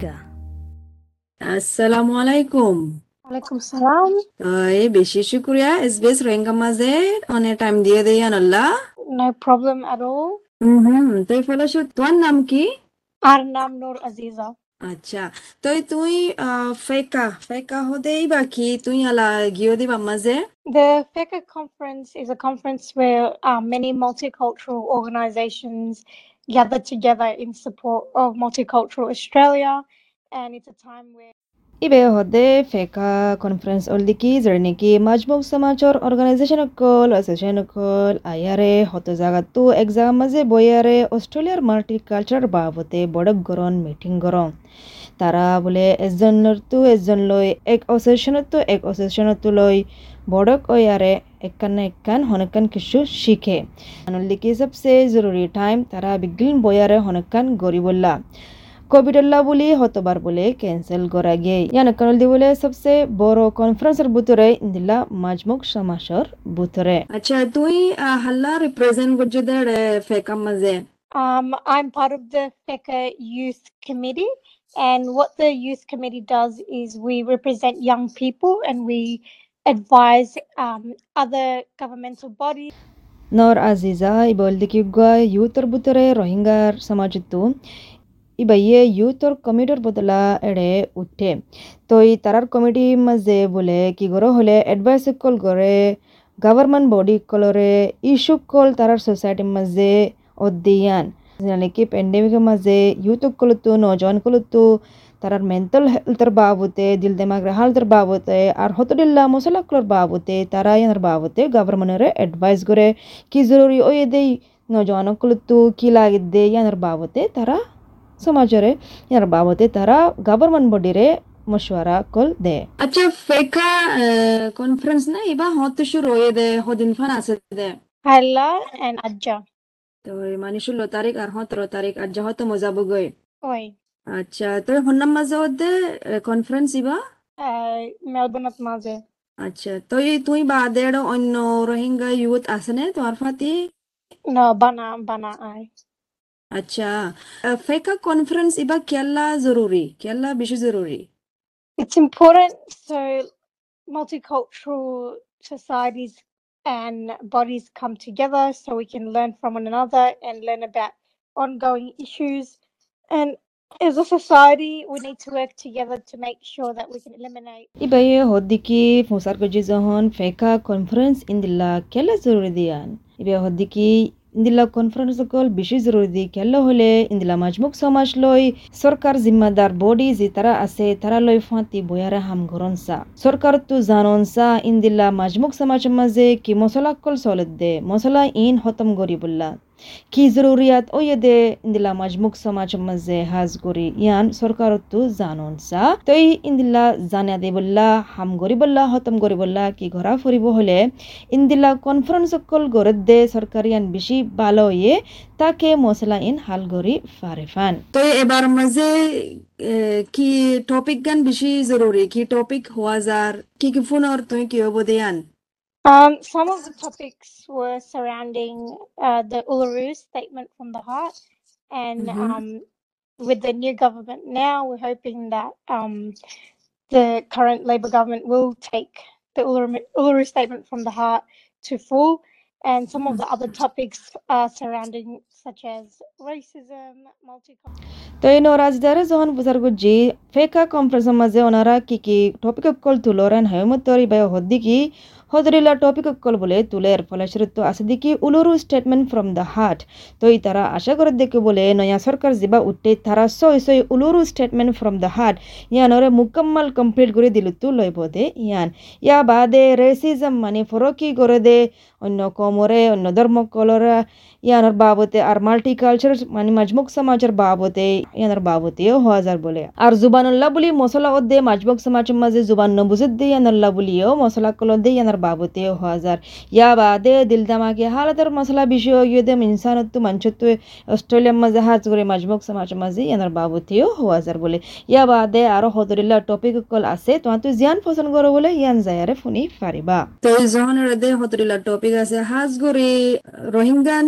Rohingya. আসসালামু আলাইকুম ওয়ালাইকুম সালাম এই বেশি শুক্রিয়া এসবিএস রোহিঙ্গা মাঝে অনেক টাইম দিয়ে দেই আল্লাহ no problem at all হুম তুই ফলাস তোমার নাম কি আর নাম নূর আজিজা আচ্ছা তুই তুই ফেকা ফেকা হদেই বাকি তুই আলা গিয়ে দিবা মাঝে The FECA conference is a conference where uh, many multicultural organizations gather together in support of multicultural Australia, And it's a time where ibe hode feka conference oldiki zerniki majmuk samachor organization kol association kol ayare hoto jaga tu exam maze boyare অস্ট্রেলিয়ার multiculture বাবতে বড় গরন meeting গরম তারা বোলে এজনৰ তো এজন লৈ এক অসেশনত এক অসেশনত লৈ বড়ক ওয়ারে একখান না একখান হনকান কিছু শিখে আনলিকি সবসে জরুরি টাইম তারা বিগলিন বয়ারে হনকান গরিবল্লা कोभिडल्ला বুলি হতবার বলে ক্যান্সেল করা গে ইয়ানকানল দি বলে সবচেয়ে বড় কনফারেন্সের বুতরে ইন্দিলা মাজমুক সমাসর বুতরে আচ্ছা তুই হাল্লা রিপ্রেজেন্ট বুজদের ফেকা মাঝে Um, I'm part of the FECA Youth Committee, and what the Youth Committee does is we represent young people and we advise um, other governmental bodies. নর আজিজা ইবল দিকিগুয়া ইউতর বুতরে রোহিঙ্গার সমাজতু ইবাইয়ে ইউথর কমিটির বদলা এড়ে উঠে। তো এই তারার কমিটি মাঝে বলে কি গর হলে এডভাইস কল গড়ে গভর্নমেন্ট বডি কলরে ইস্যু কল তারার সোসাইটি মাঝে অধ্যয়ান। নাকি পেন্ডেমিক মাঝে ইউথক কলতো, নজন কলতো তারার মেন্টাল হেলথের বাবতে, দিল দেমাগ হালতের বাবতে আর হতডিল্লা মশলাকলর বাবতে তারা এনার বাবতে গভর্নমেন্টের অ্যাডভাইস করে কি জরুরি ওই দেই নজন নজওয়ানকলতো কি লাগে দে এনার বাবতে তারা সমাজরে ইয়ার বাবতে তারা গভর্নমেন্ট বডিরে মশওয়ারা কল দে আচ্ছা ফেকা কনফারেন্স না ইবা হত শুরু হয়ে দে হদিন ফান আছে দে Hala তো মানে ষোলো তারিখ আর সতেরো তারিখ আর যা হতো মজা বগৈ আচ্ছা তোর হন্নাম মাঝে দে কনফারেন্স ইবা Uh, Melbourne at Maze. আচ্ছা তুই তুই বাদে অন্য রোহিঙ্গা ইউথ আছে না তোমার ফাতি No, Bana, Bana, I. अच्छा फेका कॉन्फ्रेंस इबा केला जरूरी केला बिशु जरूरी It's important so multicultural societies and bodies come together so we can learn from one another and learn about ongoing issues. And as a society, we need to work together to make sure that we can eliminate. ಇಬಾಯೆ ಹೊದ್ದಿಕಿ ಫುಸಾರ್ ಕೊಜ್ಜಿ ಜಹನ್ FECCA conference ಇಂದಿಲ್ಲ ಕೆಲ ಜರುರಿದಿಯಾನ್ ಇಬೆ ಹೊದ್ದಿಕಿ ইন্দিল্লা conference সকল বেশি জরুরি দি কেলা হলে ইন্দিলা মাজমুক সমাজ লই সরকার জিম্মাদার বডি যে তারা আছে, তারা লই ফাঁতি বয়ারে হাম ঘরন সা সরকার তো জানন সা ইন্দিলা মাজমুক সমাজ মাঝে কি মশলা কল চলত দে, মশলা ইন হতম গরিবুল্লা কি জরুরিয়াত ওয়ে দে ইন্দিলা মাজমুক সমাজ মাঝে হাজ করি ইয়ান সরকার তো জানন সা তই ইন্দিলা জানা দে বললা হাম গরিবল্লা হতম গরিবল্লা কি ঘরা ফুরিব হলে ইন্দিলা কনফারেন্স কল গরত দে সরকার ইয়ান বেশি ভালো ইয়ে তাকে মশলা ইন হাল গরি ফারে ফান তো এবার মাঝে কি টপিক গান বেশি জরুরি কি টপিক হওয়া যার কি কি ফোনর তুই কি হব দেয়ান Um, some of the topics were surrounding uh, the Uluru Statement from the Heart, and mm-hmm. um, with the new government now, we're hoping that um, the current Labor government will take the Uluru, Uluru Statement from the Heart to full. And some of the other topics uh, surrounding, such as racism, multiculturalism. ತೈನು ರಾಜದಾರೆ ಜೋಹನ್ ಬುಸರ್ಗುಜ್ಜಿ ಫೇಕಾ conference ಮಜೆ ಒನರ ಕಿಕಿ topic ಅಕ್ಕೊಳ್ತುಲೋರನ್ ಹೈಮತ್ತೋರಿ ಬಯ ಹೊದ್ದಿಕಿ হদরিলা টপিক বলে তুলের ফলশ্রুত আছে দেখি Uluru statement from the heart তো তারা আশা করে দেখে বলে নয়া সরকার জিবা উঠে তারা সই সই Uluru statement from the heart ইয়ানরে মুকম্মল কমপ্লিট করে দিল তু লইব দে ইয়ান ইয়া বাদে রেসিজম মানে ফরকি করে দে অন্য কমরে অন্য ধর্ম কলরা ইয়ানোর বাবতে আর মাল্টিকালচার মানে মাজমুক সমাজের বাবতে ইয়ানোর বাবতেও হওয়া যার বলে আর জুবানুল্লাহ বলি মশলা দে মাজমুক সমাজের মাঝে জুবান নবুজত দে ইয়ানুল্লাহ বলিও মশলা কল দে ইয়ানোর বাবতেও হওয়া যার ইয়া বাদে দিল দামাকে হালাতের মশলা বিষয় ইয়ে দে ইনসানত্ব মানসত্ব অস্ট্রেলিয়ার মাঝে হাজ করে মাজমুক সমাজের মাঝে ইয়ানোর বাবতেও হওয়া যার বলে ইয়া বাদে আরও হদরিল্লা টপিক কল আছে তোমার তুই জিয়ান পছন্দ করো বলে ইয়ান যায়ারে শুনি পারিবা তো যখন দে হতরিলা topic টপিক আছে হাজ গরি রোহিঙ্গান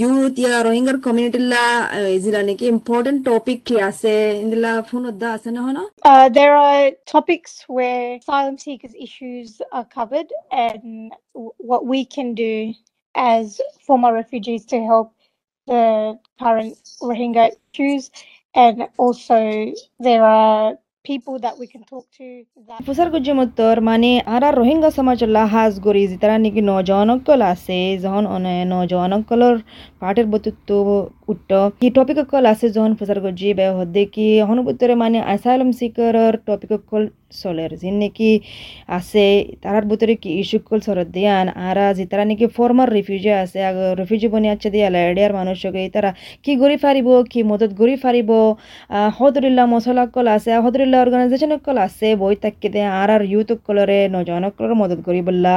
ইউথ ইয়া রোহিঙ্গার কমিউনিটি লা ইজিলা নাকি ইম্পর্টেন্ট টপিক কি আছে ইন্দিলা ফোন দা আছে না হনো Uh, there are topics where asylum seekers' issues are covered and w- what we can do as former refugees to help the current Rohingya issues. And also, there are গুজমতর মানে কি আছে যখন হদ্দে কি হনুপুত্তরে মানে আসাইলাম সিকারর টপিক কল চলের আছে তারার ভিতরে কি ইস্যু কল সরত দিয়ান নাকি ফর্মার রিফিউজি আছে রিফিউজি বনি আছে মানুষকে তারা কি গরি ফারিব কি মদত গরি ফারিব হদরিল্লা মশলা কল আছে হদরিল্লা অর্গানাইজেশন কল আছে বই তাকে দে আর আর ইউথ কলরে নজন কলর মদত করি বললা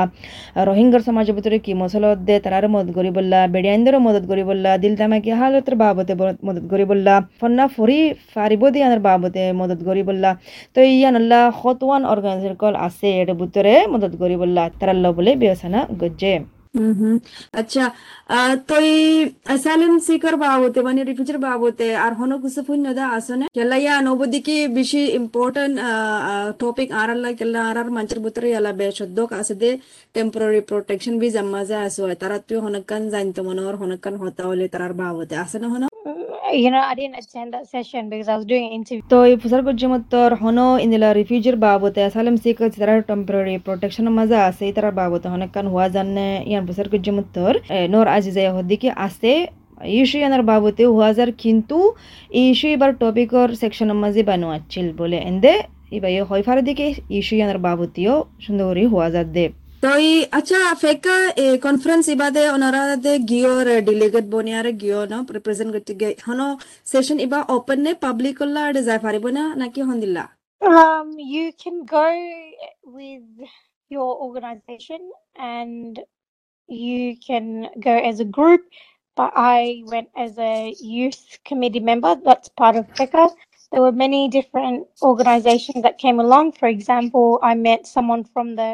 রোহিঙ্গার সমাজের ভিতরে কি মশলা দে তারার মদত করি বললা বেডিয়ানদেরও মদত করি বললা দিল তামাকি হালতের বাবতে মদত করি বললা ফন্না ফরি ফারিব দিয়ানের বাবতে মদত করি বললা তো ইয়ানল্লা হতওয়ান অর্গানাইজেশন কল আছে এর ভিতরে মদত করি বললা তারাল্লা বলে বিবেচনা গজ্জে আচ্ছা আহ, তো এই অ্যাসাইলাম সিকার বাবতে মানে রিফিউজির বাবদে আর হনো কিছু ফুন নদা আসনে কেলা ইয়া নবদিকি বেশি ইম্পর্টেন্ট টপিক আরাল্লা কেলা আর আর মঞ্চের ভিতরে ইয়ালা বে সদ্যক আছে দে? টেম্পোরারি প্রোটেকশন বি জাম্মাজে আসো তারা তুই হনকান জানতো মনে হর হনকান হতা হলে তারার বাবদে আসে না হনো? You know, I didn't attend that session because I was doing an interview. তার বাবতে হনেকান হওয়া জানে ইয়ান ফুসার গজ্জমত্তর নোর আজিজা হদ্দিকে আছে ইস্যু ইয়ানার বাবতে হওয়া যার কিন্তু ইস্যু এবার টপিকর সেকশনের মাঝে বানো আছিল বলে এন্দে এবার হয় ফারে দিকে ইস্যু ইয়ানার বাবতেও সুন্দর করে হওয়া যার দে तोई अच्छा फेक कॉन्फ्रेंस इबादे ओनरा दे गियोर डेलीगेट बनियारे गियो न रिप्रेजेंट करते गए। हनो सेशन इबा ओपन ने पब्लिक कोला डे जाय पारिबो ना नाकी होंदिल्ला? Um you can go with your organization and you can go as a group but i went as a youth committee member that's part of FECA. there were many different organizations that came along. For example i met someone from the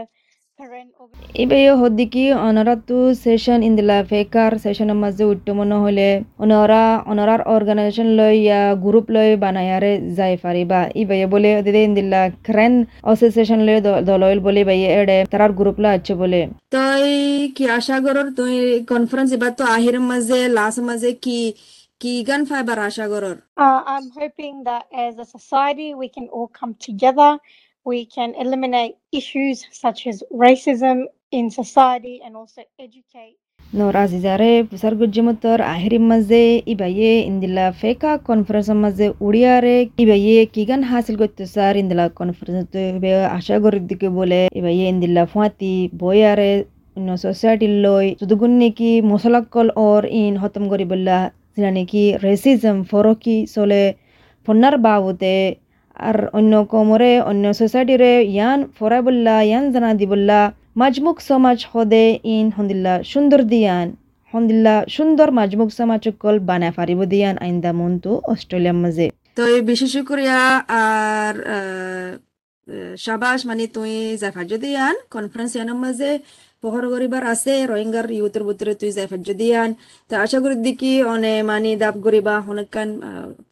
Karen organ- ইবে হদ্দিকি অনারাতু session ইন্দিলা ফেকার সেশনের মাঝে উঠ্ট মনে হলে অনারা অনারার organisation লই ইয়া গ্রুপ লই বানায়ারে যাই পারিবা ইবে বলে দিদে ইন্দিলা ক্রেন অ্যাসোসিয়েশন লই দলইল বলে বাইয়ে এড়ে তারার গ্রুপ লা আছে বলে। তই কি আশা করর? তুই কনফারেন্স এবার তো আহির মাঝে লাস্ট মাঝে কি কি গান ফাইবার আশা করর? Uh, I'm hoping that as a society we can all come together. We can eliminate issues such as racism in society and also educate. নোর আজিজারে পুসার গুজ্জমতর আহিরিম মাঝে ইবাইয়ে ইন্দিলা ফেকা কনফারেন্স মাঝে উড়িয়ারে ইবাইয়ে কিগান হাসিল করতে স্যার ইন্দিলা কনফারেন্স আশা করি দিকে বলে ইবাইয়ে ইন্দিলা ফুয়াতি বয়ারে অন্য সোসাইটির লই যদুগুণ নাকি মশলাকল ওর ইন হতম করি বললা যেটা নাকি রেসিজম ফরকি চলে ফন্নার বাবতে আর অন্য কমরে অন্য সোসাইটিরে ইয়ান ফরাই বললা ইয়ান জানা দি মাজমুক সমাজ হদে ইন হন্দিল্লা সুন্দর দিয়ান। হন্দিল্লা সুন্দর মাজমুক সমাজ কল বানা ফারিব দিয়ান আইন্দা মন্তু অস্ট্রেলিয়ার মাঝে। তই বেশি শুক্রিয়া আর আহ, আহ, শাবাশ মানে তুই জাফার যদি আন কনফারেন্স ইয়ানোর মাঝে। পহর করিবার আছে রোহিঙ্গার ইউথের ভিতরে তুই জাফার যদি আন তো আশা করি দেখি অনে মানে দাব করিবা অনেকখান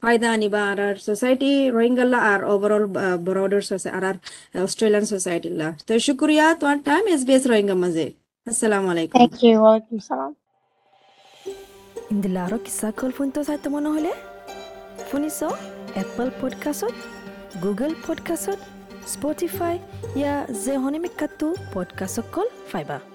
ফায়দা আনিবা আর আর সোসাইটি রোহিঙ্গাল্লা আর ওভারঅল ব্রডার আর আর অস্ট্রেলিয়ান সোসাইটি লা তো শুক্রিয়া তোমার time SBS Rohingya মাঝে আসসালামু আলাইকুম Thank you. Walaikum salam. ইন্দিলা আৰু কিছা কল ফোনটো চাইতো মন হ'লে শুনিছ এপল পডকাষ্টত গুগল পডকাষ্টত স্পটিফাই ইয়া যে হনিমিকাটো পডকাষ্টত কল ফাইবা